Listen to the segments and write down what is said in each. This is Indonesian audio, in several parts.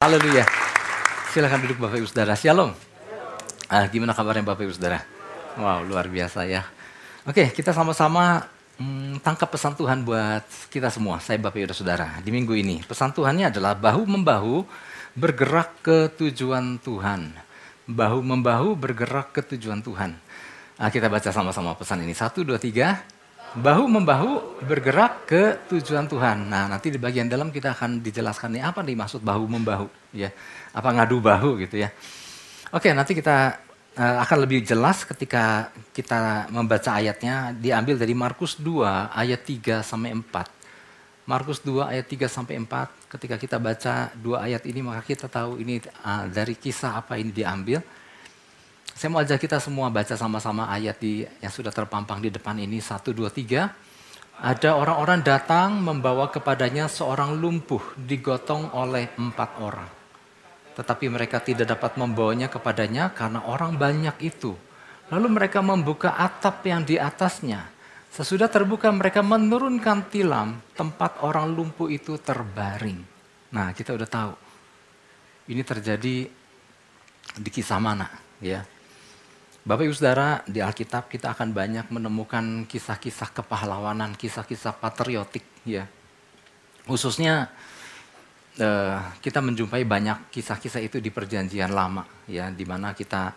Haleluya. Silakan duduk Bapak Ibu Saudara. Shalom. Ah, gimana kabarnya Bapak Ibu Saudara? Wow, luar biasa ya. Oke, kita sama-sama hmm, tangkap pesan Tuhan buat kita semua. Saya Bapak Ibu Saudara. Di minggu ini, pesan Tuhannya adalah bahu-membahu bergerak ke tujuan Tuhan. Bahu-membahu bergerak ke tujuan Tuhan. Ah, kita baca sama-sama pesan ini. Satu, dua, tiga bahu membahu bergerak ke tujuan Tuhan. Nah, nanti di bagian dalam kita akan dijelaskan nih apa nih maksud bahu membahu ya. Apa ngadu bahu gitu ya. Oke, nanti kita uh, akan lebih jelas ketika kita membaca ayatnya diambil dari Markus 2 ayat 3 sampai 4. Markus 2 ayat 3 sampai 4. Ketika kita baca dua ayat ini maka kita tahu ini uh, dari kisah apa ini diambil. Saya mau ajak kita semua baca sama-sama ayat di, yang sudah terpampang di depan ini. Satu, dua, tiga. Ada orang-orang datang membawa kepadanya seorang lumpuh digotong oleh empat orang. Tetapi mereka tidak dapat membawanya kepadanya karena orang banyak itu. Lalu mereka membuka atap yang di atasnya. Sesudah terbuka mereka menurunkan tilam tempat orang lumpuh itu terbaring. Nah kita udah tahu. Ini terjadi di kisah mana ya Bapak Ibu Saudara, di Alkitab kita akan banyak menemukan kisah-kisah kepahlawanan, kisah-kisah patriotik ya. Khususnya eh, kita menjumpai banyak kisah-kisah itu di perjanjian lama ya, di mana kita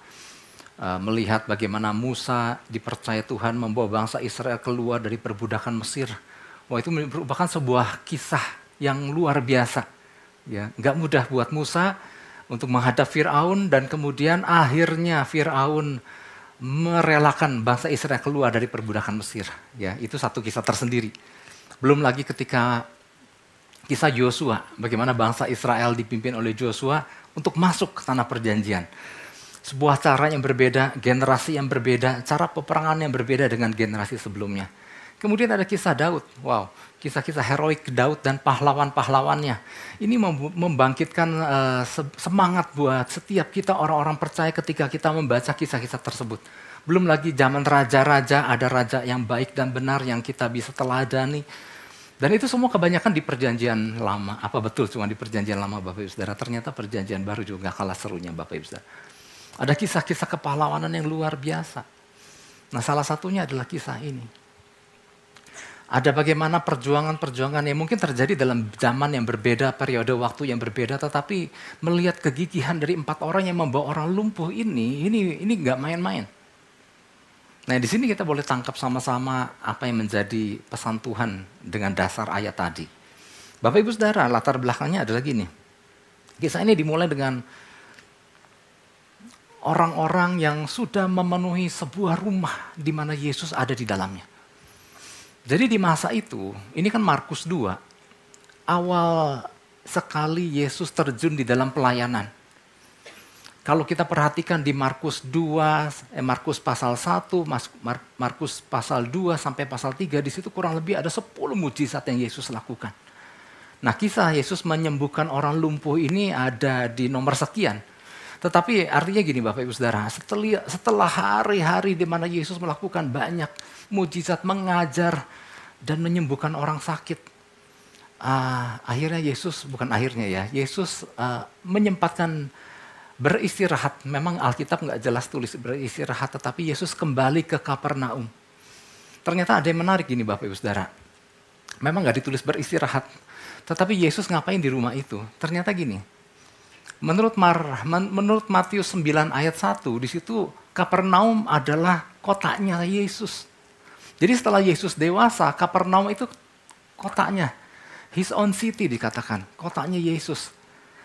eh, melihat bagaimana Musa dipercaya Tuhan membawa bangsa Israel keluar dari perbudakan Mesir. Wah itu merupakan sebuah kisah yang luar biasa. Ya, nggak mudah buat Musa untuk menghadap Firaun dan kemudian akhirnya Firaun merelakan bangsa Israel keluar dari perbudakan Mesir. Ya, itu satu kisah tersendiri. Belum lagi ketika kisah Joshua, bagaimana bangsa Israel dipimpin oleh Joshua untuk masuk ke tanah perjanjian. Sebuah cara yang berbeda, generasi yang berbeda, cara peperangan yang berbeda dengan generasi sebelumnya. Kemudian ada kisah Daud. Wow, kisah-kisah heroik Daud dan pahlawan-pahlawannya. Ini membangkitkan uh, semangat buat setiap kita orang-orang percaya ketika kita membaca kisah-kisah tersebut. Belum lagi zaman raja-raja, ada raja yang baik dan benar yang kita bisa teladani. Dan itu semua kebanyakan di perjanjian lama. Apa betul cuma di perjanjian lama Bapak Ibu Saudara? Ternyata perjanjian baru juga kalah serunya Bapak Ibu Saudara. Ada kisah-kisah kepahlawanan yang luar biasa. Nah salah satunya adalah kisah ini ada bagaimana perjuangan-perjuangan yang mungkin terjadi dalam zaman yang berbeda, periode waktu yang berbeda, tetapi melihat kegigihan dari empat orang yang membawa orang lumpuh ini, ini ini nggak main-main. Nah di sini kita boleh tangkap sama-sama apa yang menjadi pesan Tuhan dengan dasar ayat tadi. Bapak Ibu Saudara, latar belakangnya adalah gini. Kisah ini dimulai dengan orang-orang yang sudah memenuhi sebuah rumah di mana Yesus ada di dalamnya. Jadi di masa itu, ini kan Markus 2, awal sekali Yesus terjun di dalam pelayanan. Kalau kita perhatikan di Markus 2, eh, Markus pasal 1, Markus pasal 2 sampai pasal 3, di situ kurang lebih ada 10 mujizat yang Yesus lakukan. Nah kisah Yesus menyembuhkan orang lumpuh ini ada di nomor sekian. Tetapi artinya gini Bapak Ibu Saudara, setelah, hari-hari di mana Yesus melakukan banyak mujizat mengajar dan menyembuhkan orang sakit. Uh, akhirnya Yesus, bukan akhirnya ya, Yesus uh, menyempatkan beristirahat. Memang Alkitab nggak jelas tulis beristirahat, tetapi Yesus kembali ke Kapernaum. Ternyata ada yang menarik gini Bapak Ibu Saudara. Memang nggak ditulis beristirahat, tetapi Yesus ngapain di rumah itu? Ternyata gini, menurut, Mar, menurut Matius 9 ayat 1, di situ Kapernaum adalah kotanya Yesus. Jadi setelah Yesus dewasa, Kapernaum itu kotanya. His own city dikatakan, kotanya Yesus.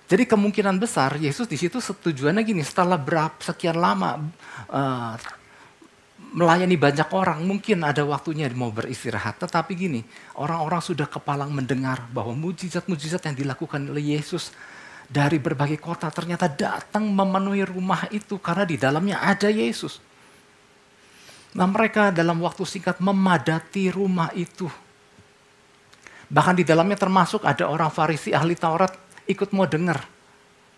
Jadi kemungkinan besar Yesus di situ setujuannya gini, setelah berapa sekian lama uh, melayani banyak orang, mungkin ada waktunya mau beristirahat. Tetapi gini, orang-orang sudah kepalang mendengar bahwa mujizat-mujizat yang dilakukan oleh Yesus dari berbagai kota ternyata datang memenuhi rumah itu karena di dalamnya ada Yesus. Nah mereka dalam waktu singkat memadati rumah itu. Bahkan di dalamnya termasuk ada orang Farisi ahli Taurat ikut mau dengar.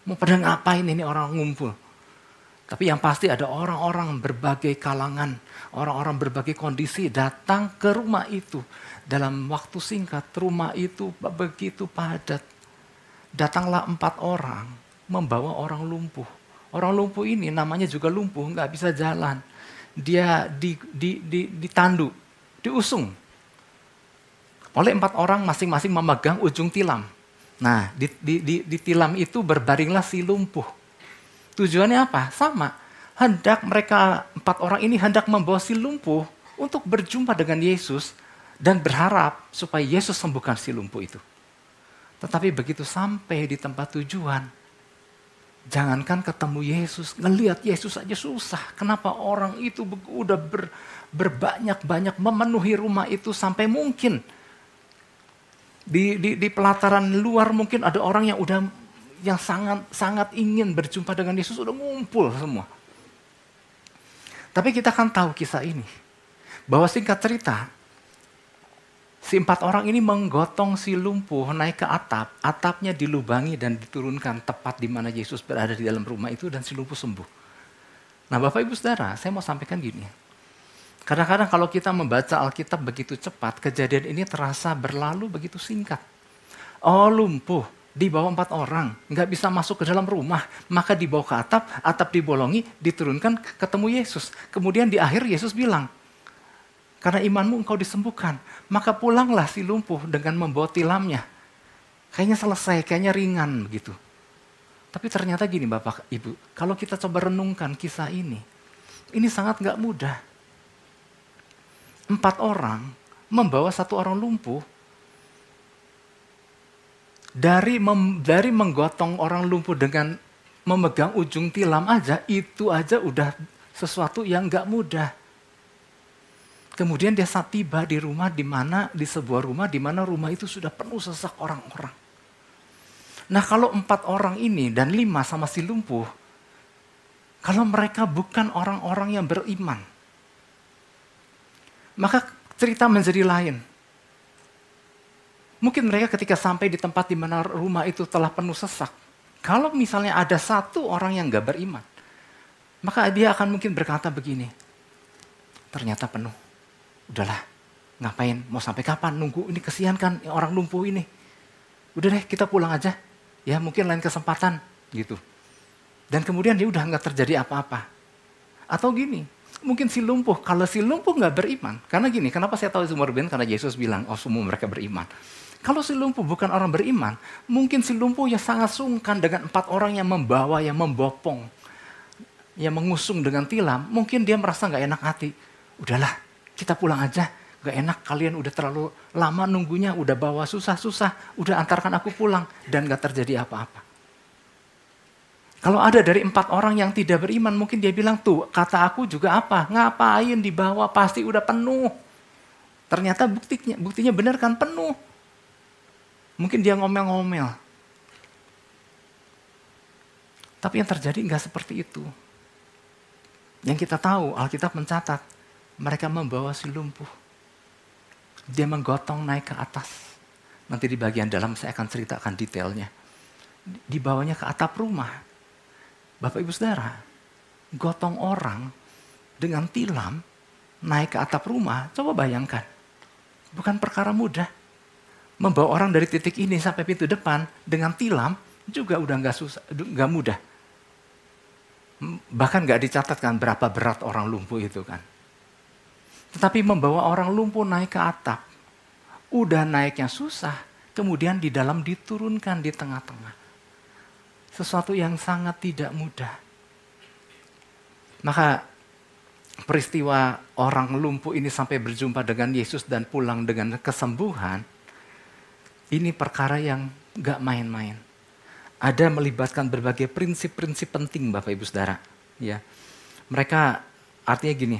Mau pada ngapain ini orang ngumpul. Tapi yang pasti ada orang-orang berbagai kalangan, orang-orang berbagai kondisi datang ke rumah itu. Dalam waktu singkat rumah itu begitu padat. Datanglah empat orang membawa orang lumpuh. Orang lumpuh ini namanya juga lumpuh, nggak bisa jalan. Dia di, di, di, ditandu, diusung. Oleh empat orang masing-masing memegang ujung tilam. Nah, di, di, di, di tilam itu berbaringlah si lumpuh. Tujuannya apa? Sama. Hendak mereka, empat orang ini hendak membawa si lumpuh untuk berjumpa dengan Yesus dan berharap supaya Yesus sembuhkan si lumpuh itu. Tetapi begitu sampai di tempat tujuan, jangankan ketemu Yesus, ngelihat Yesus aja susah. Kenapa orang itu udah ber, berbanyak-banyak memenuhi rumah itu sampai mungkin di, di, di pelataran luar mungkin ada orang yang udah yang sangat sangat ingin berjumpa dengan Yesus udah ngumpul semua. Tapi kita kan tahu kisah ini. Bahwa singkat cerita, Si empat orang ini menggotong si lumpuh naik ke atap, atapnya dilubangi dan diturunkan tepat di mana Yesus berada di dalam rumah itu dan si lumpuh sembuh. Nah Bapak Ibu Saudara, saya mau sampaikan gini. Kadang-kadang kalau kita membaca Alkitab begitu cepat, kejadian ini terasa berlalu begitu singkat. Oh lumpuh, dibawa empat orang, nggak bisa masuk ke dalam rumah, maka dibawa ke atap, atap dibolongi, diturunkan ketemu Yesus. Kemudian di akhir Yesus bilang, karena imanmu engkau disembuhkan. Maka pulanglah si lumpuh dengan membawa tilamnya. Kayaknya selesai, kayaknya ringan begitu. Tapi ternyata gini Bapak Ibu, kalau kita coba renungkan kisah ini, ini sangat nggak mudah. Empat orang membawa satu orang lumpuh dari mem, dari menggotong orang lumpuh dengan memegang ujung tilam aja itu aja udah sesuatu yang nggak mudah. Kemudian dia saat tiba di rumah di mana di sebuah rumah di mana rumah itu sudah penuh sesak orang-orang. Nah kalau empat orang ini dan lima sama si lumpuh, kalau mereka bukan orang-orang yang beriman, maka cerita menjadi lain. Mungkin mereka ketika sampai di tempat di mana rumah itu telah penuh sesak, kalau misalnya ada satu orang yang gak beriman, maka dia akan mungkin berkata begini, ternyata penuh udahlah ngapain? Mau sampai kapan? Nunggu ini kesian kan orang lumpuh ini. Udah deh kita pulang aja. Ya mungkin lain kesempatan gitu. Dan kemudian dia udah nggak terjadi apa-apa. Atau gini mungkin si lumpuh kalau si lumpuh nggak beriman karena gini kenapa saya tahu semua beriman karena Yesus bilang oh semua mereka beriman. Kalau si lumpuh bukan orang beriman mungkin si lumpuh ya sangat sungkan dengan empat orang yang membawa yang membopong yang mengusung dengan tilam mungkin dia merasa nggak enak hati. Udahlah kita pulang aja. Gak enak kalian udah terlalu lama nunggunya, udah bawa susah-susah, udah antarkan aku pulang. Dan gak terjadi apa-apa. Kalau ada dari empat orang yang tidak beriman, mungkin dia bilang, tuh kata aku juga apa? Ngapain dibawa pasti udah penuh. Ternyata buktinya, buktinya benar kan penuh. Mungkin dia ngomel-ngomel. Tapi yang terjadi nggak seperti itu. Yang kita tahu, Alkitab mencatat, mereka membawa si lumpuh. Dia menggotong naik ke atas. Nanti di bagian dalam saya akan ceritakan detailnya. Dibawanya ke atap rumah. Bapak ibu saudara, gotong orang dengan tilam naik ke atap rumah, coba bayangkan. Bukan perkara mudah. Membawa orang dari titik ini sampai pintu depan dengan tilam juga udah nggak susah, nggak mudah. Bahkan nggak dicatatkan berapa berat orang lumpuh itu kan. Tetapi membawa orang lumpuh naik ke atap. Udah naiknya susah, kemudian di dalam diturunkan di tengah-tengah. Sesuatu yang sangat tidak mudah. Maka peristiwa orang lumpuh ini sampai berjumpa dengan Yesus dan pulang dengan kesembuhan, ini perkara yang gak main-main. Ada melibatkan berbagai prinsip-prinsip penting Bapak Ibu Saudara. Ya, Mereka artinya gini,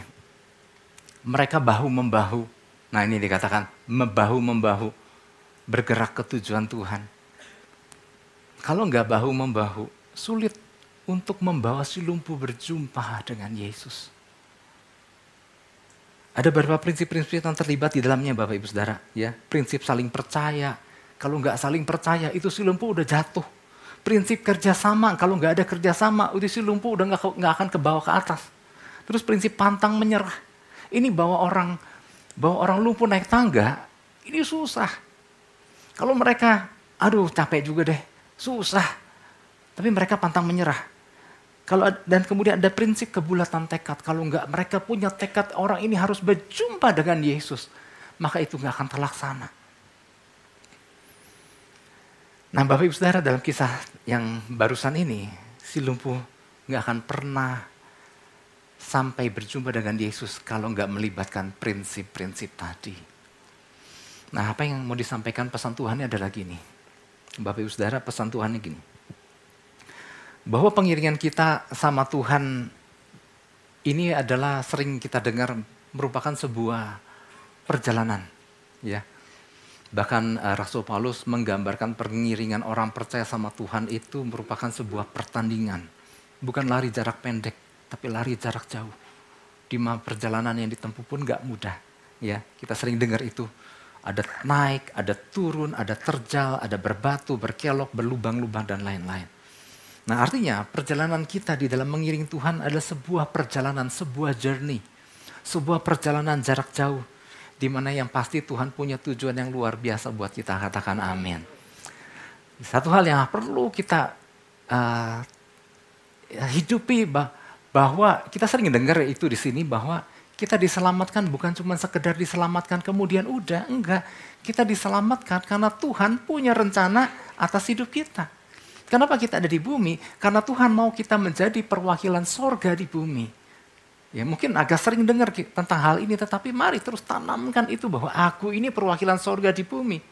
mereka bahu-membahu. Nah ini dikatakan membahu-membahu. Bergerak ke tujuan Tuhan. Kalau nggak bahu-membahu, sulit untuk membawa si lumpuh berjumpa dengan Yesus. Ada beberapa prinsip-prinsip yang terlibat di dalamnya Bapak Ibu Saudara. ya Prinsip saling percaya. Kalau nggak saling percaya, itu si lumpuh udah jatuh. Prinsip kerjasama, kalau nggak ada kerjasama, itu si lumpuh udah nggak akan ke bawah ke atas. Terus prinsip pantang menyerah ini bawa orang bawa orang lumpuh naik tangga, ini susah. Kalau mereka, aduh capek juga deh, susah. Tapi mereka pantang menyerah. Kalau dan kemudian ada prinsip kebulatan tekad. Kalau enggak mereka punya tekad orang ini harus berjumpa dengan Yesus, maka itu enggak akan terlaksana. Nah Bapak Ibu Saudara dalam kisah yang barusan ini, si lumpuh nggak akan pernah sampai berjumpa dengan Yesus kalau nggak melibatkan prinsip-prinsip tadi. Nah apa yang mau disampaikan pesan Tuhannya adalah gini. Bapak Ibu Saudara pesan Tuhannya gini. Bahwa pengiringan kita sama Tuhan ini adalah sering kita dengar merupakan sebuah perjalanan. ya Bahkan uh, Rasul Paulus menggambarkan pengiringan orang percaya sama Tuhan itu merupakan sebuah pertandingan. Bukan lari jarak pendek, tapi lari jarak jauh. Di perjalanan yang ditempuh pun gak mudah. Ya, kita sering dengar itu. Ada naik, ada turun, ada terjal, ada berbatu, berkelok, berlubang-lubang, dan lain-lain. Nah artinya perjalanan kita di dalam mengiring Tuhan adalah sebuah perjalanan, sebuah journey. Sebuah perjalanan jarak jauh di mana yang pasti Tuhan punya tujuan yang luar biasa buat kita. Katakan amin. Satu hal yang perlu kita uh, hidupi bahwa kita sering dengar itu di sini bahwa kita diselamatkan bukan cuma sekedar diselamatkan kemudian udah, enggak. Kita diselamatkan karena Tuhan punya rencana atas hidup kita. Kenapa kita ada di bumi? Karena Tuhan mau kita menjadi perwakilan sorga di bumi. Ya mungkin agak sering dengar tentang hal ini, tetapi mari terus tanamkan itu bahwa aku ini perwakilan sorga di bumi.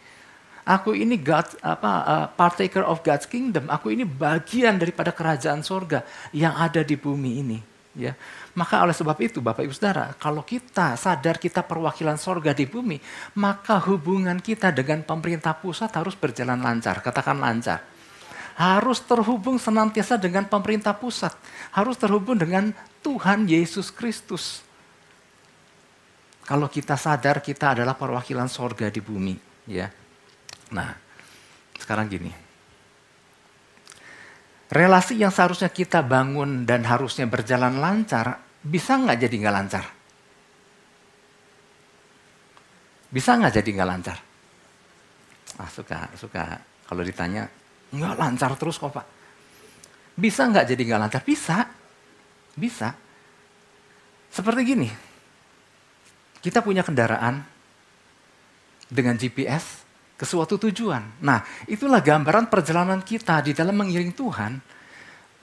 Aku ini God, apa, uh, partaker of God's kingdom. Aku ini bagian daripada kerajaan sorga yang ada di bumi ini. Ya, maka oleh sebab itu Bapak Ibu Saudara, kalau kita sadar kita perwakilan sorga di bumi, maka hubungan kita dengan pemerintah pusat harus berjalan lancar. Katakan lancar harus terhubung senantiasa dengan pemerintah pusat, harus terhubung dengan Tuhan Yesus Kristus. Kalau kita sadar kita adalah perwakilan sorga di bumi, ya. Nah, sekarang gini. Relasi yang seharusnya kita bangun dan harusnya berjalan lancar, bisa nggak jadi nggak lancar? Bisa nggak jadi nggak lancar? Ah, suka, suka. Kalau ditanya, Nggak lancar terus kok Pak. Bisa nggak jadi nggak lancar? Bisa. Bisa. Seperti gini. Kita punya kendaraan dengan GPS ke suatu tujuan. Nah, itulah gambaran perjalanan kita di dalam mengiring Tuhan.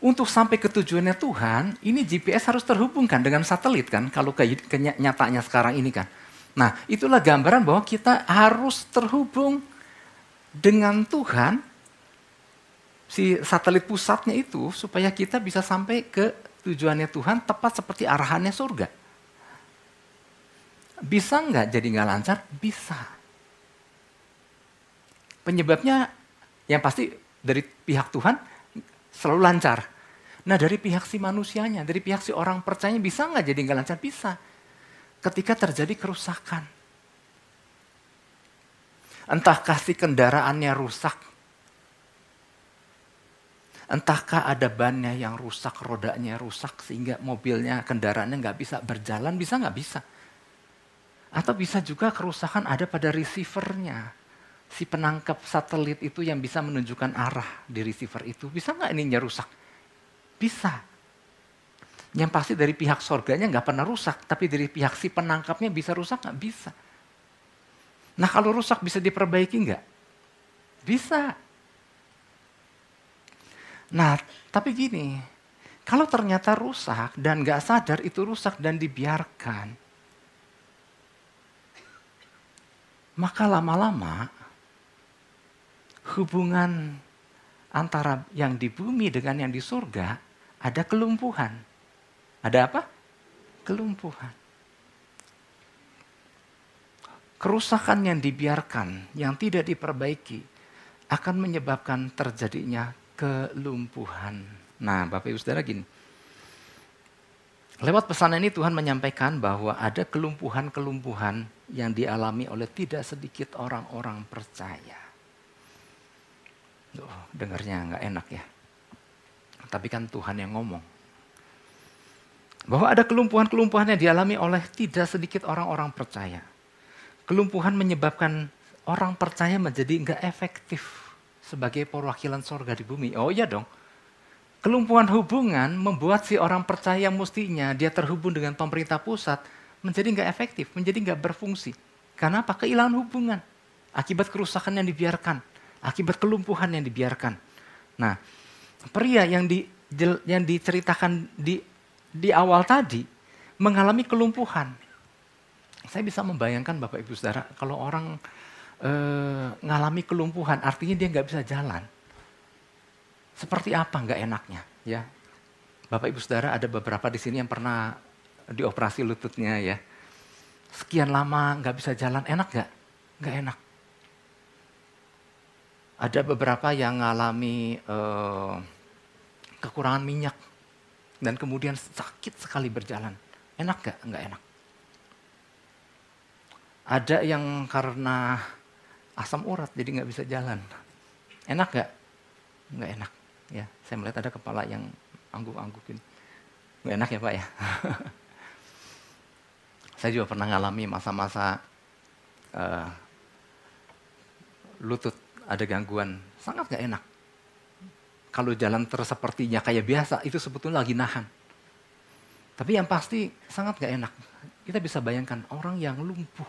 Untuk sampai ke tujuannya Tuhan, ini GPS harus terhubungkan dengan satelit kan, kalau ke nyatanya sekarang ini kan. Nah, itulah gambaran bahwa kita harus terhubung dengan Tuhan si satelit pusatnya itu supaya kita bisa sampai ke tujuannya Tuhan tepat seperti arahannya surga. Bisa nggak jadi nggak lancar? Bisa. Penyebabnya yang pasti dari pihak Tuhan selalu lancar. Nah dari pihak si manusianya, dari pihak si orang percaya bisa nggak jadi nggak lancar? Bisa. Ketika terjadi kerusakan. Entahkah si kendaraannya rusak, Entahkah ada bannya yang rusak, rodanya rusak sehingga mobilnya, kendaraannya nggak bisa berjalan, bisa nggak bisa. Atau bisa juga kerusakan ada pada receivernya. Si penangkap satelit itu yang bisa menunjukkan arah di receiver itu. Bisa nggak ininya rusak? Bisa. Yang pasti dari pihak sorganya nggak pernah rusak, tapi dari pihak si penangkapnya bisa rusak nggak? Bisa. Nah kalau rusak bisa diperbaiki nggak? Bisa. Nah, tapi gini, kalau ternyata rusak dan gak sadar itu rusak dan dibiarkan, maka lama-lama hubungan antara yang di bumi dengan yang di surga ada kelumpuhan. Ada apa? Kelumpuhan. Kerusakan yang dibiarkan, yang tidak diperbaiki, akan menyebabkan terjadinya kelumpuhan. Nah, Bapak Ibu Saudara gini. Lewat pesan ini Tuhan menyampaikan bahwa ada kelumpuhan-kelumpuhan yang dialami oleh tidak sedikit orang-orang percaya. Duh, dengarnya nggak enak ya. Tapi kan Tuhan yang ngomong. Bahwa ada kelumpuhan-kelumpuhan yang dialami oleh tidak sedikit orang-orang percaya. Kelumpuhan menyebabkan orang percaya menjadi nggak efektif sebagai perwakilan sorga di bumi. Oh iya dong. Kelumpuhan hubungan membuat si orang percaya mestinya dia terhubung dengan pemerintah pusat menjadi nggak efektif, menjadi nggak berfungsi. Karena apa? Kehilangan hubungan. Akibat kerusakan yang dibiarkan. Akibat kelumpuhan yang dibiarkan. Nah, pria yang di, yang diceritakan di, di awal tadi mengalami kelumpuhan. Saya bisa membayangkan Bapak Ibu Saudara, kalau orang e, ngalami kelumpuhan, artinya dia nggak bisa jalan. Seperti apa nggak enaknya, ya? Bapak Ibu Saudara ada beberapa di sini yang pernah dioperasi lututnya ya. Sekian lama nggak bisa jalan, enak nggak? Nggak enak. Ada beberapa yang ngalami e, kekurangan minyak dan kemudian sakit sekali berjalan. Enak gak? Nggak enak. Ada yang karena asam urat jadi nggak bisa jalan. Enak gak? Nggak enak. Ya, saya melihat ada kepala yang angguk-angguk ini. Nggak enak ya Pak ya. saya juga pernah ngalami masa-masa uh, lutut ada gangguan. Sangat nggak enak. Kalau jalan terus sepertinya kayak biasa, itu sebetulnya lagi nahan tapi yang pasti sangat gak enak. Kita bisa bayangkan orang yang lumpuh,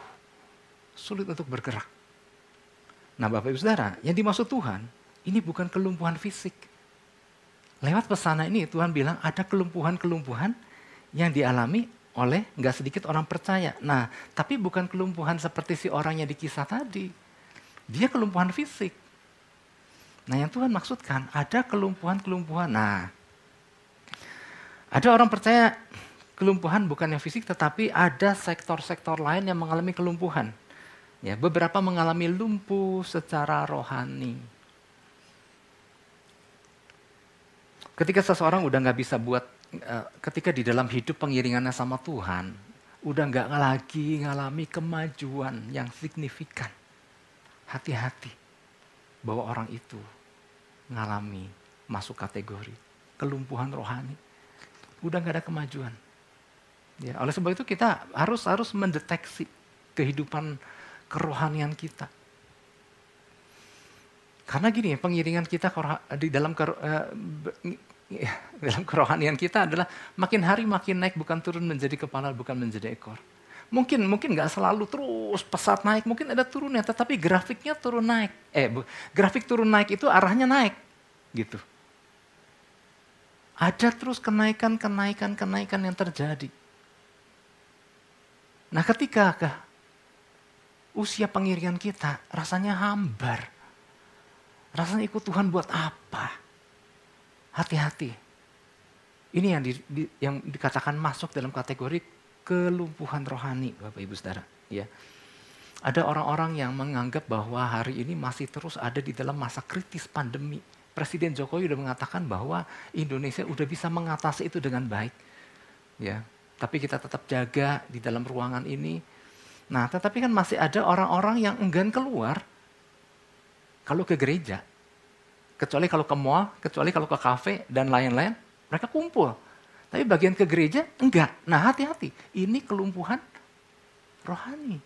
sulit untuk bergerak. Nah Bapak Ibu Saudara, yang dimaksud Tuhan, ini bukan kelumpuhan fisik. Lewat pesana ini Tuhan bilang ada kelumpuhan-kelumpuhan yang dialami oleh nggak sedikit orang percaya. Nah, tapi bukan kelumpuhan seperti si orangnya di kisah tadi. Dia kelumpuhan fisik. Nah, yang Tuhan maksudkan ada kelumpuhan-kelumpuhan. Nah, ada orang percaya kelumpuhan bukan yang fisik tetapi ada sektor-sektor lain yang mengalami kelumpuhan. Ya, beberapa mengalami lumpuh secara rohani. Ketika seseorang udah nggak bisa buat, uh, ketika di dalam hidup pengiringannya sama Tuhan, udah nggak lagi ngalami kemajuan yang signifikan. Hati-hati bahwa orang itu ngalami masuk kategori kelumpuhan rohani udah nggak ada kemajuan. Ya, oleh sebab itu kita harus harus mendeteksi kehidupan kerohanian kita. Karena gini, pengiringan kita di dalam ke, uh, dalam kerohanian kita adalah makin hari makin naik, bukan turun menjadi kepala, bukan menjadi ekor. Mungkin mungkin nggak selalu terus pesat naik, mungkin ada turunnya, tetapi grafiknya turun naik. Eh, grafik turun naik itu arahnya naik, gitu. Ada terus kenaikan, kenaikan, kenaikan yang terjadi. Nah ketika ke usia pengiringan kita rasanya hambar. Rasanya ikut Tuhan buat apa? Hati-hati. Ini yang, di, di, yang dikatakan masuk dalam kategori kelumpuhan rohani Bapak Ibu Saudara. Ya. Ada orang-orang yang menganggap bahwa hari ini masih terus ada di dalam masa kritis pandemi Presiden Jokowi sudah mengatakan bahwa Indonesia sudah bisa mengatasi itu dengan baik. Ya, tapi kita tetap jaga di dalam ruangan ini. Nah, tetapi kan masih ada orang-orang yang enggan keluar kalau ke gereja. Kecuali kalau ke mall, kecuali kalau ke kafe dan lain-lain, mereka kumpul. Tapi bagian ke gereja enggak. Nah, hati-hati. Ini kelumpuhan rohani.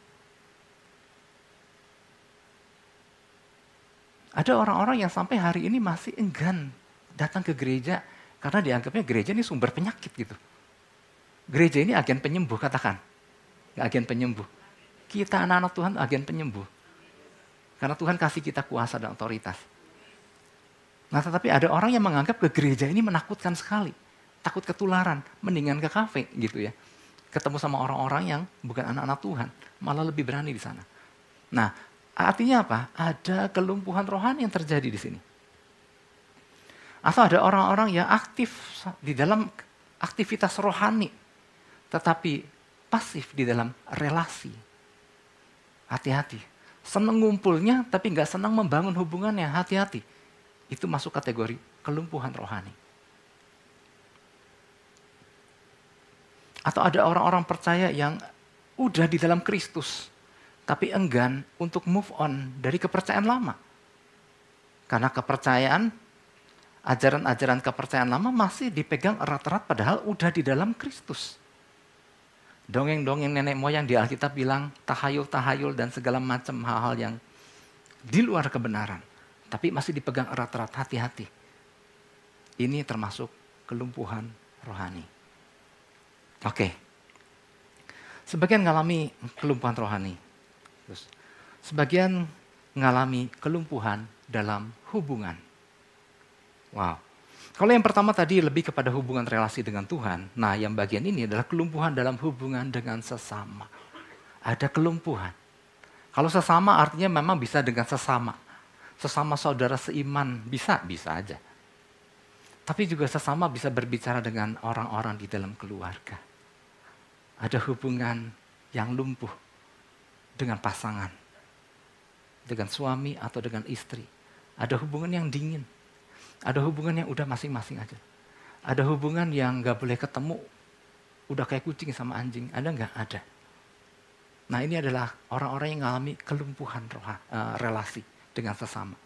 Ada orang-orang yang sampai hari ini masih enggan datang ke gereja karena dianggapnya gereja ini sumber penyakit gitu. Gereja ini agen penyembuh katakan. Agen penyembuh. Kita anak-anak Tuhan agen penyembuh. Karena Tuhan kasih kita kuasa dan otoritas. Nah tetapi ada orang yang menganggap ke gereja ini menakutkan sekali. Takut ketularan, mendingan ke kafe gitu ya. Ketemu sama orang-orang yang bukan anak-anak Tuhan. Malah lebih berani di sana. Nah Artinya apa? Ada kelumpuhan rohani yang terjadi di sini. Atau ada orang-orang yang aktif di dalam aktivitas rohani, tetapi pasif di dalam relasi. Hati-hati. Senang ngumpulnya, tapi nggak senang membangun hubungannya. Hati-hati. Itu masuk kategori kelumpuhan rohani. Atau ada orang-orang percaya yang udah di dalam Kristus, tapi enggan untuk move on dari kepercayaan lama. Karena kepercayaan, ajaran-ajaran kepercayaan lama masih dipegang erat-erat padahal udah di dalam Kristus. Dongeng-dongeng nenek moyang di Alkitab bilang tahayul-tahayul dan segala macam hal-hal yang di luar kebenaran. Tapi masih dipegang erat-erat hati-hati. Ini termasuk kelumpuhan rohani. Oke. Sebagian mengalami kelumpuhan rohani. Terus, sebagian mengalami kelumpuhan dalam hubungan. Wow. Kalau yang pertama tadi lebih kepada hubungan relasi dengan Tuhan, nah yang bagian ini adalah kelumpuhan dalam hubungan dengan sesama. Ada kelumpuhan. Kalau sesama artinya memang bisa dengan sesama. Sesama saudara seiman, bisa, bisa aja. Tapi juga sesama bisa berbicara dengan orang-orang di dalam keluarga. Ada hubungan yang lumpuh dengan pasangan. Dengan suami atau dengan istri. Ada hubungan yang dingin ada hubungan yang udah masing-masing aja. Ada hubungan yang nggak boleh ketemu, udah kayak kucing sama anjing. Ada nggak? Ada. Nah ini adalah orang-orang yang mengalami kelumpuhan roha, uh, relasi dengan sesama.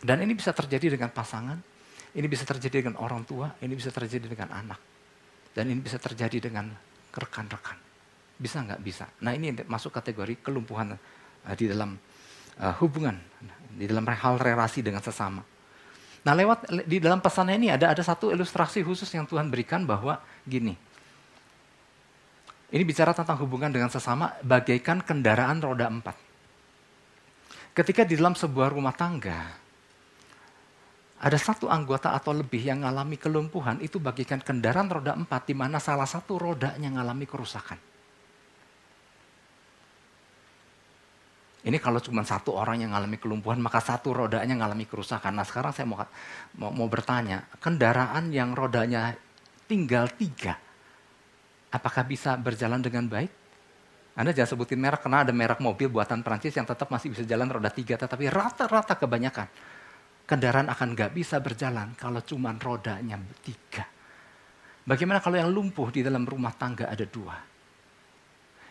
Dan ini bisa terjadi dengan pasangan, ini bisa terjadi dengan orang tua, ini bisa terjadi dengan anak. Dan ini bisa terjadi dengan rekan-rekan. Bisa nggak? Bisa. Nah ini masuk kategori kelumpuhan uh, di dalam uh, hubungan, di dalam hal relasi dengan sesama. Nah lewat di dalam pesannya ini ada ada satu ilustrasi khusus yang Tuhan berikan bahwa gini. Ini bicara tentang hubungan dengan sesama bagaikan kendaraan roda empat. Ketika di dalam sebuah rumah tangga, ada satu anggota atau lebih yang mengalami kelumpuhan, itu bagaikan kendaraan roda empat, di mana salah satu rodanya mengalami kerusakan. Ini kalau cuma satu orang yang mengalami kelumpuhan, maka satu rodanya mengalami kerusakan. Nah sekarang saya mau, mau, mau bertanya, kendaraan yang rodanya tinggal tiga, apakah bisa berjalan dengan baik? Anda jangan sebutin merek, karena ada merek mobil buatan Prancis yang tetap masih bisa jalan roda tiga, tetapi rata-rata kebanyakan kendaraan akan nggak bisa berjalan kalau cuma rodanya tiga. Bagaimana kalau yang lumpuh di dalam rumah tangga ada dua?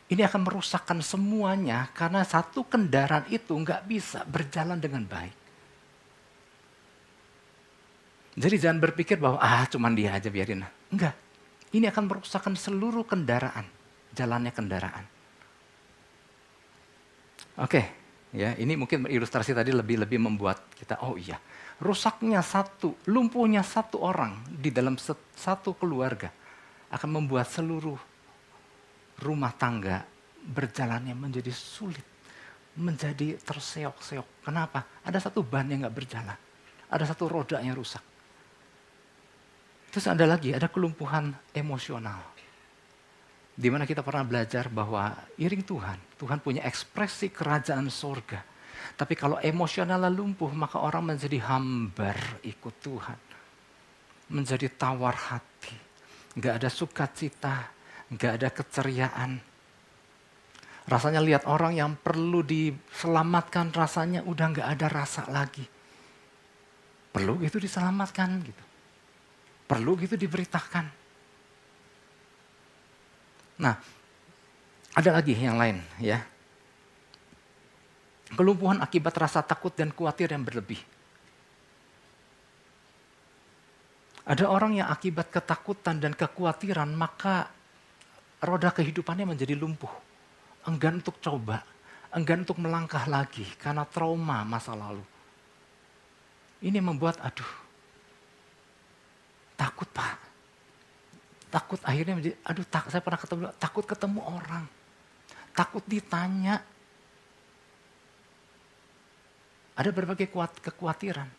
ini akan merusakkan semuanya karena satu kendaraan itu nggak bisa berjalan dengan baik. Jadi jangan berpikir bahwa ah cuman dia aja biarin. Enggak. Ini akan merusakkan seluruh kendaraan, jalannya kendaraan. Oke, ya ini mungkin ilustrasi tadi lebih-lebih membuat kita oh iya, rusaknya satu, lumpuhnya satu orang di dalam satu keluarga akan membuat seluruh rumah tangga berjalannya menjadi sulit, menjadi terseok-seok. Kenapa? Ada satu ban yang nggak berjalan, ada satu roda yang rusak. Terus ada lagi, ada kelumpuhan emosional. Di mana kita pernah belajar bahwa iring Tuhan, Tuhan punya ekspresi kerajaan sorga. Tapi kalau emosionalnya lumpuh, maka orang menjadi hambar ikut Tuhan. Menjadi tawar hati. Nggak ada sukacita, nggak ada keceriaan. Rasanya lihat orang yang perlu diselamatkan rasanya udah nggak ada rasa lagi. Perlu gitu diselamatkan gitu. Perlu gitu diberitakan. Nah, ada lagi yang lain ya. Kelumpuhan akibat rasa takut dan khawatir yang berlebih. Ada orang yang akibat ketakutan dan kekhawatiran maka roda kehidupannya menjadi lumpuh. Enggan untuk coba, enggan untuk melangkah lagi karena trauma masa lalu. Ini membuat, aduh, takut pak. Takut akhirnya menjadi, aduh tak, saya pernah ketemu, takut ketemu orang. Takut ditanya. Ada berbagai kuat, kekhawatiran.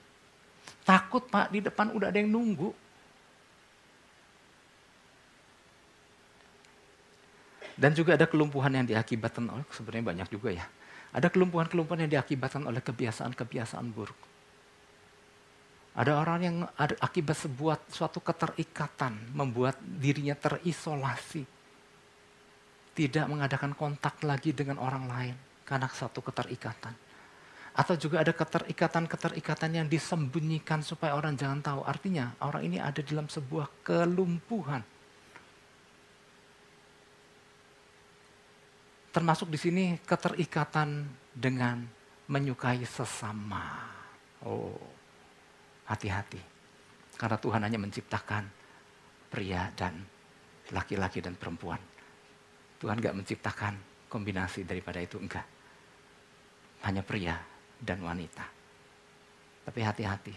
Takut pak, di depan udah ada yang nunggu Dan juga ada kelumpuhan yang diakibatkan oleh, sebenarnya banyak juga ya. Ada kelumpuhan-kelumpuhan yang diakibatkan oleh kebiasaan-kebiasaan buruk. Ada orang yang ada akibat sebuah suatu keterikatan, membuat dirinya terisolasi. Tidak mengadakan kontak lagi dengan orang lain karena satu keterikatan. Atau juga ada keterikatan-keterikatan yang disembunyikan supaya orang jangan tahu. Artinya orang ini ada dalam sebuah kelumpuhan Termasuk di sini keterikatan dengan menyukai sesama. Oh, hati-hati. Karena Tuhan hanya menciptakan pria dan laki-laki dan perempuan. Tuhan gak menciptakan kombinasi daripada itu, enggak. Hanya pria dan wanita. Tapi hati-hati.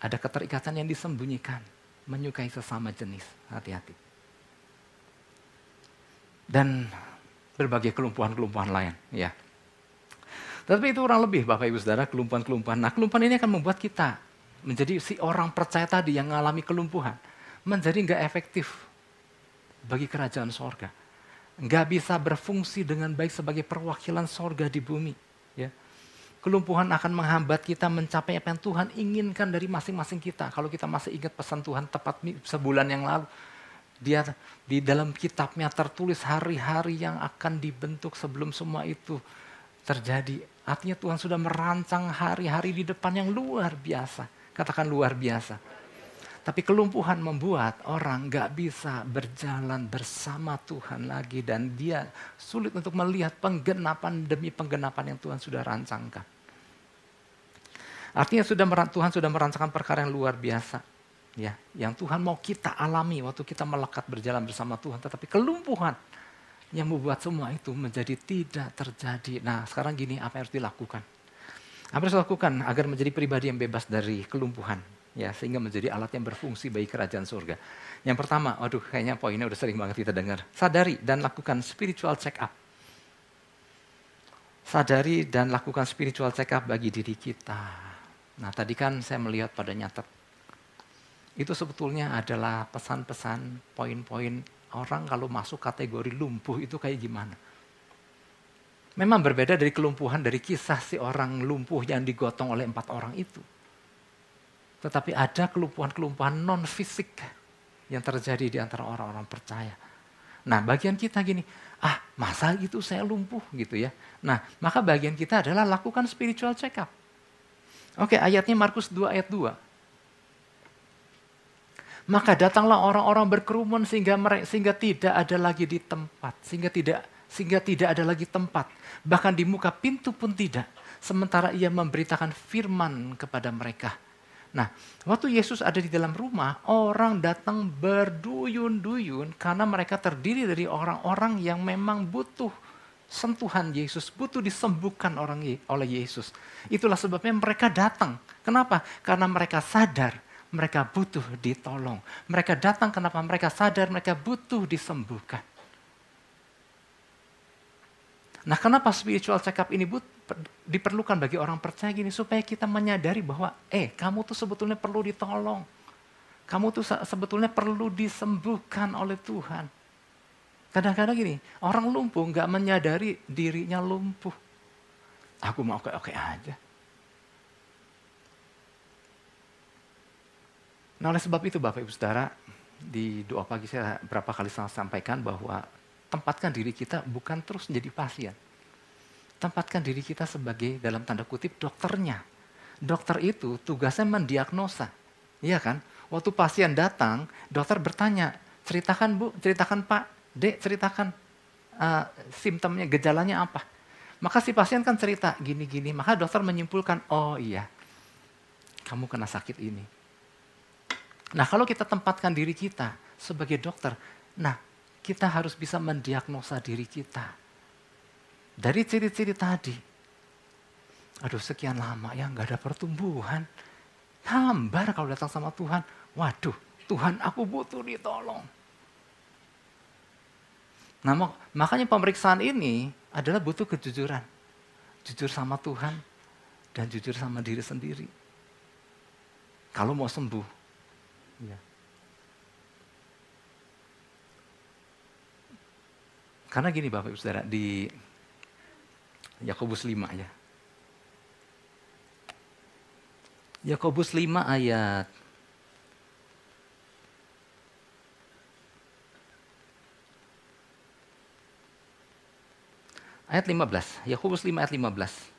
Ada keterikatan yang disembunyikan. Menyukai sesama jenis. Hati-hati. Dan berbagai kelumpuhan-kelumpuhan lain. Ya. Tapi itu orang lebih Bapak Ibu Saudara, kelumpuhan-kelumpuhan. Nah kelumpuhan ini akan membuat kita menjadi si orang percaya tadi yang mengalami kelumpuhan. Menjadi nggak efektif bagi kerajaan sorga. Nggak bisa berfungsi dengan baik sebagai perwakilan sorga di bumi. Ya. Kelumpuhan akan menghambat kita mencapai apa yang Tuhan inginkan dari masing-masing kita. Kalau kita masih ingat pesan Tuhan tepat sebulan yang lalu. Dia di dalam kitabnya tertulis hari-hari yang akan dibentuk sebelum semua itu terjadi. Artinya Tuhan sudah merancang hari-hari di depan yang luar biasa. Katakan luar biasa. Tapi kelumpuhan membuat orang gak bisa berjalan bersama Tuhan lagi. Dan dia sulit untuk melihat penggenapan demi penggenapan yang Tuhan sudah rancangkan. Artinya sudah Tuhan sudah merancangkan perkara yang luar biasa ya yang Tuhan mau kita alami waktu kita melekat berjalan bersama Tuhan tetapi kelumpuhan yang membuat semua itu menjadi tidak terjadi. Nah, sekarang gini, apa yang harus dilakukan? Apa yang harus dilakukan agar menjadi pribadi yang bebas dari kelumpuhan? Ya, sehingga menjadi alat yang berfungsi bagi kerajaan surga. Yang pertama, waduh kayaknya poinnya udah sering banget kita dengar. Sadari dan lakukan spiritual check up. Sadari dan lakukan spiritual check up bagi diri kita. Nah, tadi kan saya melihat pada nyatet itu sebetulnya adalah pesan-pesan poin-poin orang kalau masuk kategori lumpuh itu kayak gimana. Memang berbeda dari kelumpuhan dari kisah si orang lumpuh yang digotong oleh empat orang itu. Tetapi ada kelumpuhan-kelumpuhan non fisik yang terjadi di antara orang-orang percaya. Nah bagian kita gini, ah masa itu saya lumpuh gitu ya. Nah maka bagian kita adalah lakukan spiritual check up. Oke ayatnya Markus 2 ayat 2. Maka datanglah orang-orang berkerumun sehingga mereka, sehingga tidak ada lagi di tempat, sehingga tidak sehingga tidak ada lagi tempat, bahkan di muka pintu pun tidak. Sementara ia memberitakan firman kepada mereka. Nah, waktu Yesus ada di dalam rumah, orang datang berduyun-duyun karena mereka terdiri dari orang-orang yang memang butuh sentuhan Yesus, butuh disembuhkan orang oleh Yesus. Itulah sebabnya mereka datang. Kenapa? Karena mereka sadar mereka butuh ditolong. Mereka datang kenapa mereka sadar mereka butuh disembuhkan. Nah kenapa spiritual check up ini but, diperlukan bagi orang percaya gini supaya kita menyadari bahwa eh kamu tuh sebetulnya perlu ditolong. Kamu tuh sebetulnya perlu disembuhkan oleh Tuhan. Kadang-kadang gini, orang lumpuh nggak menyadari dirinya lumpuh. Aku mau oke-oke aja. Nah oleh sebab itu Bapak Ibu Saudara, di doa pagi saya berapa kali saya sampaikan bahwa tempatkan diri kita bukan terus menjadi pasien. Tempatkan diri kita sebagai dalam tanda kutip dokternya. Dokter itu tugasnya mendiagnosa. Iya kan? Waktu pasien datang, dokter bertanya, ceritakan bu, ceritakan pak, dek, ceritakan uh, simptomnya, gejalanya apa. Maka si pasien kan cerita gini-gini, maka dokter menyimpulkan, oh iya, kamu kena sakit ini Nah kalau kita tempatkan diri kita sebagai dokter, nah kita harus bisa mendiagnosa diri kita. Dari ciri-ciri tadi, aduh sekian lama ya nggak ada pertumbuhan. Hambar kalau datang sama Tuhan, waduh Tuhan aku butuh ditolong. Nah makanya pemeriksaan ini adalah butuh kejujuran. Jujur sama Tuhan dan jujur sama diri sendiri. Kalau mau sembuh, Ya. Karena gini Bapak Ibu Saudara, di Yakobus 5 ya. Yakobus 5 ayat ayat 15. Yakobus 5 ayat 15.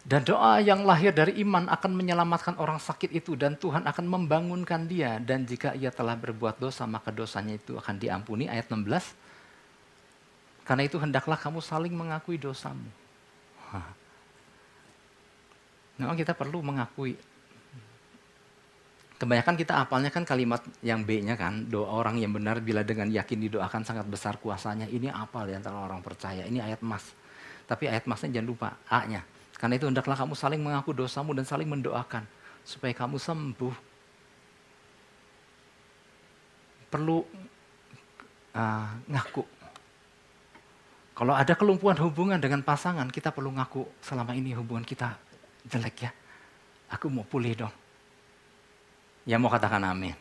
Dan doa yang lahir dari iman akan menyelamatkan orang sakit itu dan Tuhan akan membangunkan dia. Dan jika ia telah berbuat dosa maka dosanya itu akan diampuni. Ayat 16. Karena itu hendaklah kamu saling mengakui dosamu. Memang kita perlu mengakui. Kebanyakan kita apalnya kan kalimat yang B-nya kan, doa orang yang benar bila dengan yakin didoakan sangat besar kuasanya. Ini apa di antara orang percaya, ini ayat emas. Tapi ayat emasnya jangan lupa, A-nya Karena itu hendaklah kamu saling mengaku dosamu dan saling mendoakan supaya kamu sembuh. Perlu uh, ngaku. Kalau ada kelumpuhan hubungan dengan pasangan, kita perlu ngaku selama ini hubungan kita jelek ya. Aku mau pulih dong. Ya mau katakan amin.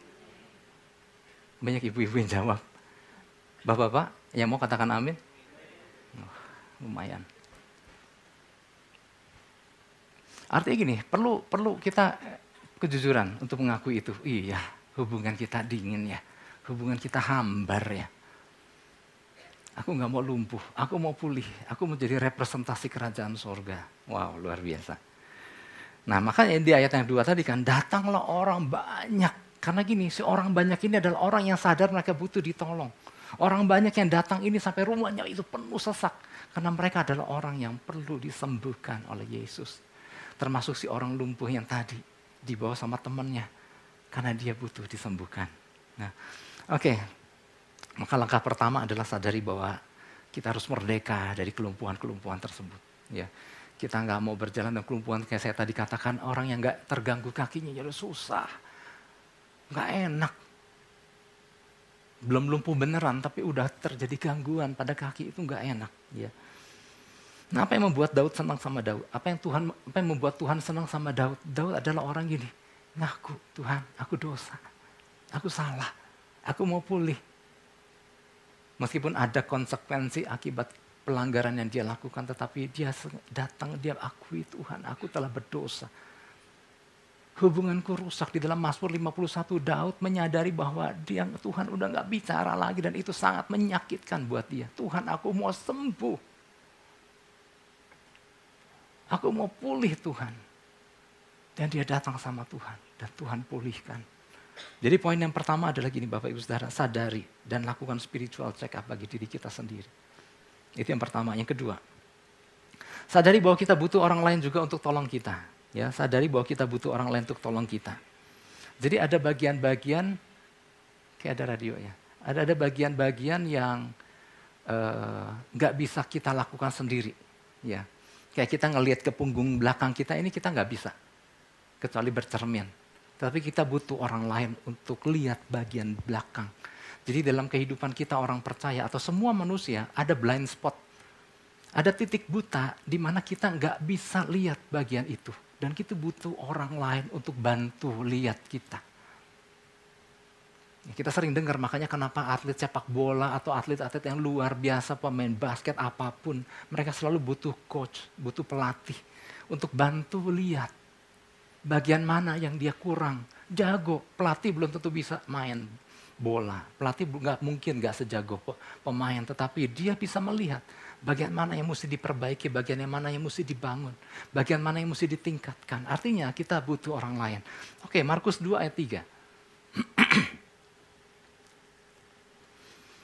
Banyak ibu-ibu yang jawab. Bapak-bapak yang mau katakan amin? Oh, lumayan. Artinya gini, perlu perlu kita kejujuran untuk mengakui itu. Iya, hubungan kita dingin ya. Hubungan kita hambar ya. Aku nggak mau lumpuh, aku mau pulih, aku mau jadi representasi kerajaan sorga. Wow, luar biasa. Nah makanya di ayat yang dua tadi kan, datanglah orang banyak. Karena gini, si orang banyak ini adalah orang yang sadar mereka butuh ditolong. Orang banyak yang datang ini sampai rumahnya itu penuh sesak. Karena mereka adalah orang yang perlu disembuhkan oleh Yesus. Termasuk si orang lumpuh yang tadi dibawa sama temannya karena dia butuh disembuhkan. Nah, oke. Okay. Maka langkah pertama adalah sadari bahwa kita harus merdeka dari kelumpuhan-kelumpuhan tersebut. Ya, kita nggak mau berjalan dengan kelumpuhan kayak saya tadi katakan orang yang nggak terganggu kakinya jadi susah, nggak enak. Belum lumpuh beneran tapi udah terjadi gangguan pada kaki itu nggak enak. Ya. Nah apa yang membuat Daud senang sama Daud? Apa yang Tuhan apa yang membuat Tuhan senang sama Daud? Daud adalah orang gini, ngaku Tuhan, aku dosa, aku salah, aku mau pulih. Meskipun ada konsekuensi akibat pelanggaran yang dia lakukan, tetapi dia datang, dia akui Tuhan, aku telah berdosa. Hubunganku rusak di dalam Mazmur 51, Daud menyadari bahwa dia Tuhan udah nggak bicara lagi dan itu sangat menyakitkan buat dia. Tuhan aku mau sembuh. Aku mau pulih Tuhan. Dan dia datang sama Tuhan. Dan Tuhan pulihkan. Jadi poin yang pertama adalah gini Bapak Ibu Saudara, sadari dan lakukan spiritual check up bagi diri kita sendiri. Itu yang pertama. Yang kedua, sadari bahwa kita butuh orang lain juga untuk tolong kita. Ya, sadari bahwa kita butuh orang lain untuk tolong kita. Jadi ada bagian-bagian kayak ada radio ya. Ada ada bagian-bagian yang eh, nggak uh, bisa kita lakukan sendiri. Ya, Kayak kita ngelihat ke punggung belakang kita ini kita nggak bisa. Kecuali bercermin. Tapi kita butuh orang lain untuk lihat bagian belakang. Jadi dalam kehidupan kita orang percaya atau semua manusia ada blind spot. Ada titik buta di mana kita nggak bisa lihat bagian itu. Dan kita butuh orang lain untuk bantu lihat kita. Kita sering dengar makanya kenapa atlet sepak bola atau atlet-atlet yang luar biasa pemain basket apa pun mereka selalu butuh coach, butuh pelatih untuk bantu lihat bagian mana yang dia kurang. Jago, pelatih belum tentu bisa main bola. Pelatih nggak mungkin nggak sejago pemain, tetapi dia bisa melihat bagian mana yang mesti diperbaiki, bagian yang mana yang mesti dibangun, bagian mana yang mesti ditingkatkan. Artinya kita butuh orang lain. Oke, Markus 2 ayat 3.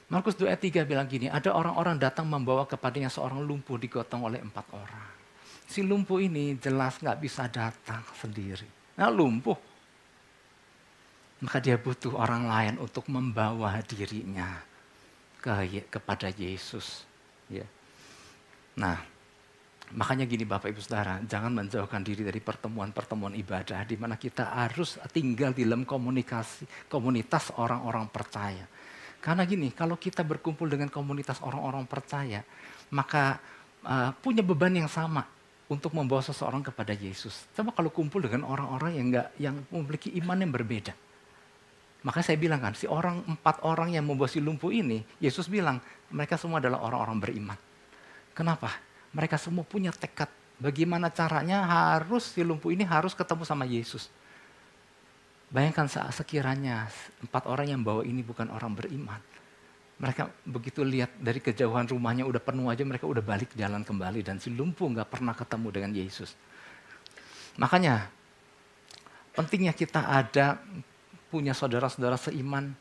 Markus 2 ayat 3 bilang gini, ada orang-orang datang membawa kepadanya seorang lumpuh digotong oleh empat orang. Si lumpuh ini jelas nggak bisa datang sendiri. Nah lumpuh. Maka dia butuh orang lain untuk membawa dirinya ke, kepada Yesus. Ya. Nah, makanya gini Bapak Ibu Saudara, jangan menjauhkan diri dari pertemuan-pertemuan ibadah di mana kita harus tinggal di dalam komunikasi komunitas orang-orang percaya karena gini, kalau kita berkumpul dengan komunitas orang-orang percaya, maka uh, punya beban yang sama untuk membawa seseorang kepada Yesus. Coba kalau kumpul dengan orang-orang yang enggak yang memiliki iman yang berbeda. Maka saya bilang kan, si orang empat orang yang membawa si lumpuh ini, Yesus bilang mereka semua adalah orang-orang beriman. Kenapa? Mereka semua punya tekad. Bagaimana caranya harus si lumpuh ini harus ketemu sama Yesus. Bayangkan saat sekiranya empat orang yang bawa ini bukan orang beriman. Mereka begitu lihat dari kejauhan rumahnya udah penuh aja mereka udah balik jalan kembali dan si lumpuh nggak pernah ketemu dengan Yesus. Makanya pentingnya kita ada punya saudara-saudara seiman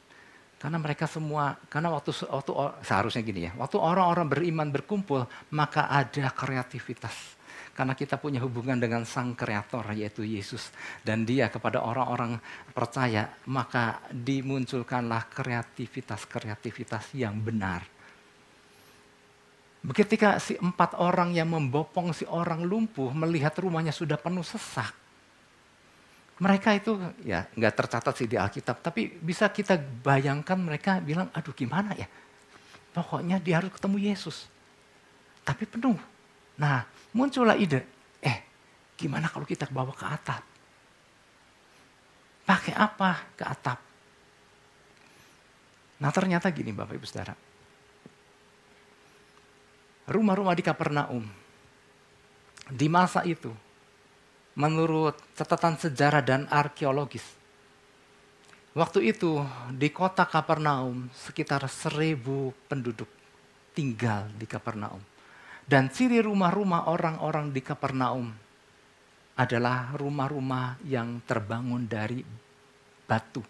karena mereka semua karena waktu waktu seharusnya gini ya waktu orang-orang beriman berkumpul maka ada kreativitas karena kita punya hubungan dengan Sang Kreator yaitu Yesus. Dan dia kepada orang-orang percaya maka dimunculkanlah kreativitas-kreativitas yang benar. Ketika si empat orang yang membopong si orang lumpuh melihat rumahnya sudah penuh sesak, mereka itu ya nggak tercatat sih di Alkitab, tapi bisa kita bayangkan mereka bilang, aduh gimana ya, pokoknya dia harus ketemu Yesus, tapi penuh. Nah muncullah ide, eh gimana kalau kita bawa ke atap? Pakai apa ke atap? Nah ternyata gini Bapak Ibu Saudara, rumah-rumah di Kapernaum di masa itu menurut catatan sejarah dan arkeologis waktu itu di kota Kapernaum sekitar seribu penduduk tinggal di Kapernaum dan ciri rumah-rumah orang-orang di Kapernaum adalah rumah-rumah yang terbangun dari batu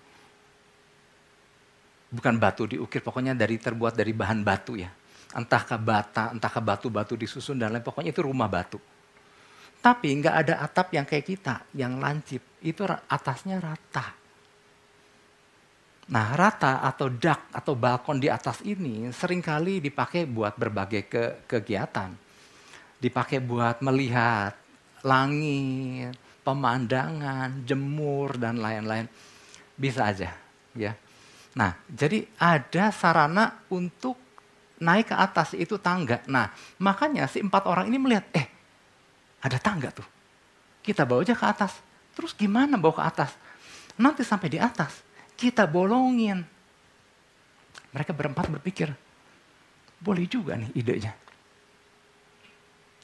bukan batu diukir pokoknya dari terbuat dari bahan batu ya entahkah bata, entahkah batu-batu disusun dan lain pokoknya itu rumah batu. Tapi nggak ada atap yang kayak kita, yang lancip. Itu atasnya rata. Nah rata atau dak atau balkon di atas ini sering kali dipakai buat berbagai ke kegiatan. Dipakai buat melihat langit, pemandangan, jemur dan lain-lain. Bisa aja ya. Nah jadi ada sarana untuk naik ke atas itu tangga. Nah, makanya si empat orang ini melihat, eh, ada tangga tuh. Kita bawa aja ke atas. Terus gimana bawa ke atas? Nanti sampai di atas, kita bolongin. Mereka berempat berpikir, boleh juga nih idenya.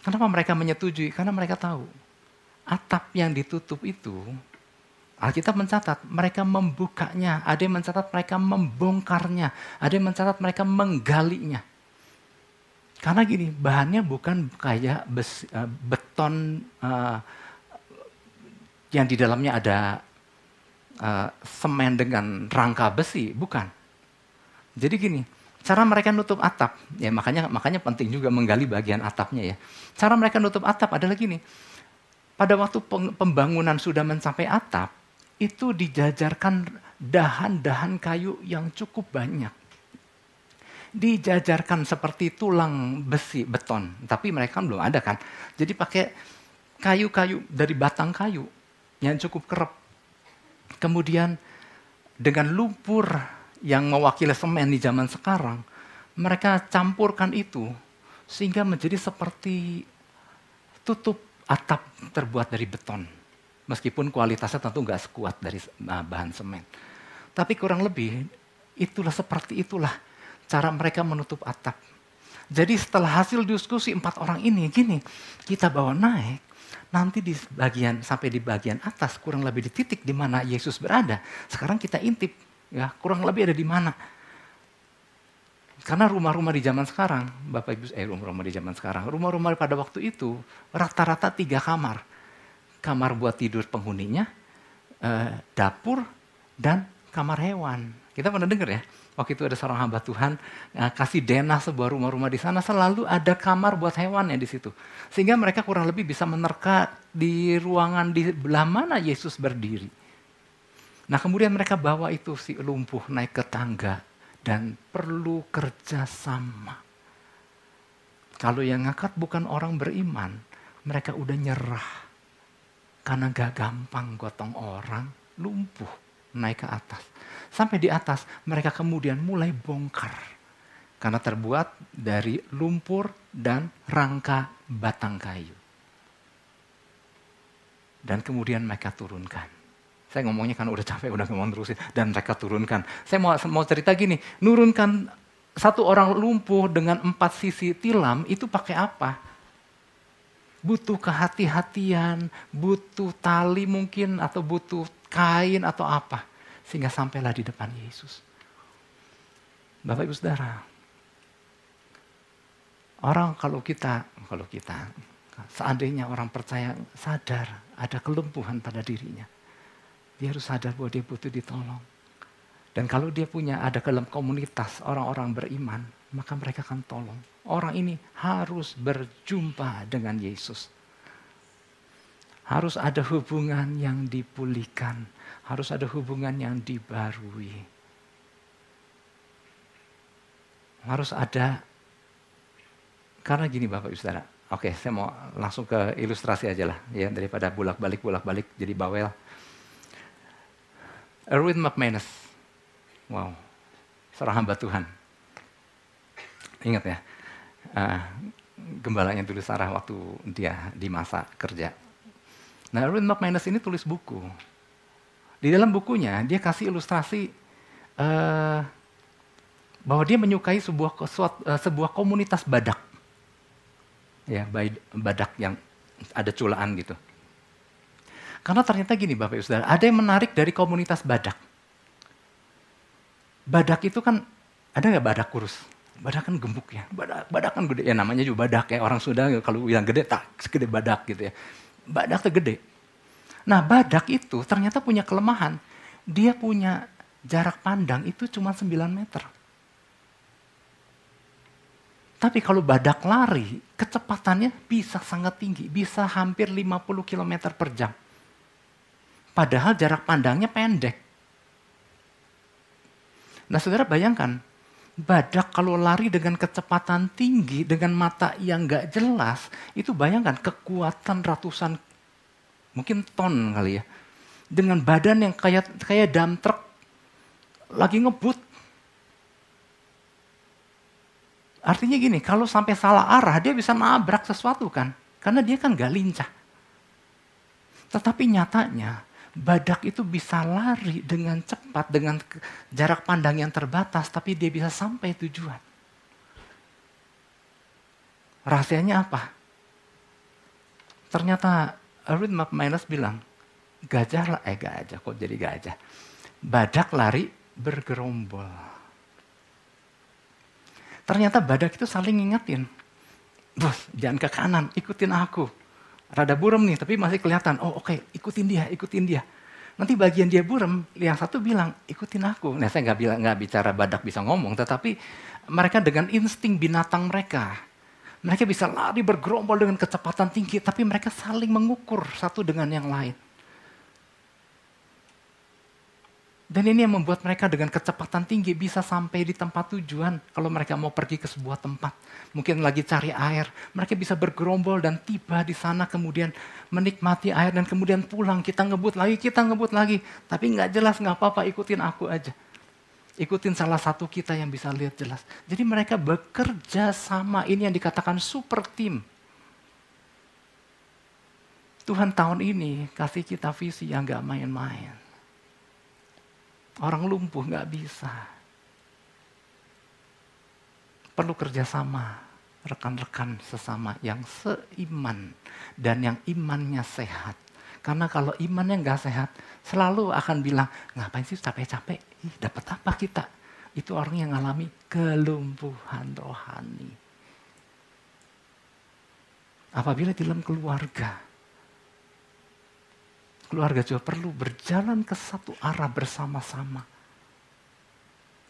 Kenapa mereka menyetujui? Karena mereka tahu atap yang ditutup itu Alkitab mencatat mereka membukanya, ada yang mencatat mereka membongkarnya, ada yang mencatat mereka menggalinya. Karena gini, bahannya bukan kayak uh, beton uh, yang di dalamnya ada uh, semen dengan rangka besi, bukan. Jadi gini, cara mereka nutup atap, ya makanya makanya penting juga menggali bagian atapnya ya. Cara mereka nutup atap adalah gini. Pada waktu pembangunan sudah mencapai atap, itu dijajarkan dahan-dahan kayu yang cukup banyak dijajarkan seperti tulang besi beton, tapi mereka belum ada kan. Jadi pakai kayu-kayu dari batang kayu yang cukup kerap. Kemudian dengan lumpur yang mewakili semen di zaman sekarang, mereka campurkan itu sehingga menjadi seperti tutup atap terbuat dari beton. Meskipun kualitasnya tentu nggak sekuat dari ah, bahan semen. Tapi kurang lebih itulah seperti itulah cara mereka menutup atap. Jadi setelah hasil diskusi empat orang ini, gini, kita bawa naik, nanti di bagian sampai di bagian atas kurang lebih di titik di mana Yesus berada. Sekarang kita intip, ya kurang lebih ada di mana. Karena rumah-rumah di zaman sekarang, Bapak Ibu, eh rumah-rumah di zaman sekarang, rumah-rumah pada waktu itu rata-rata tiga kamar. Kamar buat tidur penghuninya, eh, dapur, dan kamar hewan. Kita pernah dengar ya? Waktu itu ada seorang hamba Tuhan uh, kasih denah sebuah rumah-rumah di sana. Selalu ada kamar buat hewannya di situ. Sehingga mereka kurang lebih bisa menerka di ruangan di belah mana Yesus berdiri. Nah kemudian mereka bawa itu si lumpuh naik ke tangga dan perlu kerjasama. Kalau yang ngangkat bukan orang beriman mereka udah nyerah. Karena gak gampang gotong orang lumpuh naik ke atas Sampai di atas mereka kemudian mulai bongkar. Karena terbuat dari lumpur dan rangka batang kayu. Dan kemudian mereka turunkan. Saya ngomongnya kan udah capek, udah ngomong terusin. Dan mereka turunkan. Saya mau, mau cerita gini, nurunkan satu orang lumpuh dengan empat sisi tilam itu pakai apa? Butuh kehati-hatian, butuh tali mungkin, atau butuh kain atau apa. Sehingga sampailah di depan Yesus. Bapak Ibu Saudara, orang kalau kita, kalau kita, seandainya orang percaya sadar ada kelumpuhan pada dirinya, dia harus sadar bahwa dia butuh ditolong. Dan kalau dia punya ada dalam komunitas orang-orang beriman, maka mereka akan tolong. Orang ini harus berjumpa dengan Yesus. Harus ada hubungan yang dipulihkan harus ada hubungan yang dibarui. Harus ada Karena gini Bapak Ibu Saudara. Oke, saya mau langsung ke ilustrasi aja lah ya daripada bolak-balik bolak-balik jadi bawel. Erwin McManus. Wow. Seorang hamba Tuhan. Ingat ya. Uh, gembalanya dulu Sarah waktu dia di masa kerja. Nah, Erwin McManus ini tulis buku. Di dalam bukunya dia kasih ilustrasi uh, bahwa dia menyukai sebuah uh, sebuah komunitas badak. Ya, badak yang ada culaan gitu. Karena ternyata gini Bapak Ibu Saudara, ada yang menarik dari komunitas badak. Badak itu kan, ada nggak badak kurus? Badak kan gemuk ya, badak, badak kan gede, ya namanya juga badak ya, orang Sunda kalau bilang gede tak segede badak gitu ya. Badak tuh gede. Nah badak itu ternyata punya kelemahan, dia punya jarak pandang itu cuma 9 meter. Tapi kalau badak lari, kecepatannya bisa sangat tinggi, bisa hampir 50 km per jam. Padahal jarak pandangnya pendek. Nah saudara bayangkan, badak kalau lari dengan kecepatan tinggi, dengan mata yang gak jelas, itu bayangkan kekuatan ratusan, mungkin ton kali ya. Dengan badan yang kayak kayak dam truk, lagi ngebut, Artinya gini, kalau sampai salah arah dia bisa nabrak sesuatu kan. Karena dia kan gak lincah. Tetapi nyatanya badak itu bisa lari dengan cepat, dengan jarak pandang yang terbatas, tapi dia bisa sampai tujuan. Rahasianya apa? Ternyata Erwin McManus bilang, gajah lah, eh gajah kok jadi gajah. Badak lari bergerombol. Ternyata badak itu saling ngingetin. Bos, jangan ke kanan, ikutin aku. Rada burem nih, tapi masih kelihatan. Oh oke, okay, ikutin dia, ikutin dia. Nanti bagian dia burem, yang satu bilang, ikutin aku. Nah saya nggak bilang nggak bicara badak bisa ngomong, tetapi mereka dengan insting binatang mereka, mereka bisa lari bergerombol dengan kecepatan tinggi, tapi mereka saling mengukur satu dengan yang lain. Dan ini yang membuat mereka dengan kecepatan tinggi bisa sampai di tempat tujuan. Kalau mereka mau pergi ke sebuah tempat, mungkin lagi cari air, mereka bisa bergerombol dan tiba di sana kemudian menikmati air dan kemudian pulang. Kita ngebut lagi, kita ngebut lagi. Tapi nggak jelas, nggak apa-apa, ikutin aku aja. Ikutin salah satu kita yang bisa lihat jelas. Jadi mereka bekerja sama, ini yang dikatakan super team. Tuhan tahun ini kasih kita visi yang gak main-main Orang lumpuh nggak bisa. Perlu kerjasama rekan-rekan sesama yang seiman dan yang imannya sehat. Karena kalau imannya nggak sehat, selalu akan bilang, ngapain sih capek-capek? dapat apa kita? Itu orang yang mengalami kelumpuhan rohani. Apabila di dalam keluarga, keluarga juga perlu berjalan ke satu arah bersama-sama.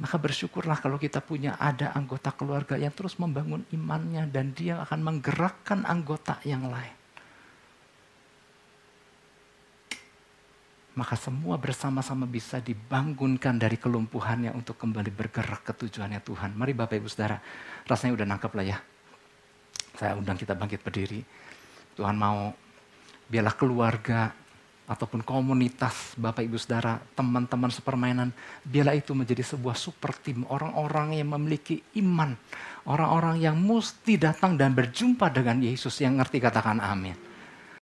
Maka bersyukurlah kalau kita punya ada anggota keluarga yang terus membangun imannya dan dia akan menggerakkan anggota yang lain. Maka semua bersama-sama bisa dibangunkan dari kelumpuhannya untuk kembali bergerak ke tujuannya Tuhan. Mari Bapak Ibu Saudara, rasanya udah nangkep lah ya. Saya undang kita bangkit berdiri. Tuhan mau biarlah keluarga ataupun komunitas Bapak Ibu Saudara, teman-teman sepermainan, biarlah itu menjadi sebuah super tim, orang-orang yang memiliki iman, orang-orang yang mesti datang dan berjumpa dengan Yesus yang ngerti katakan amin.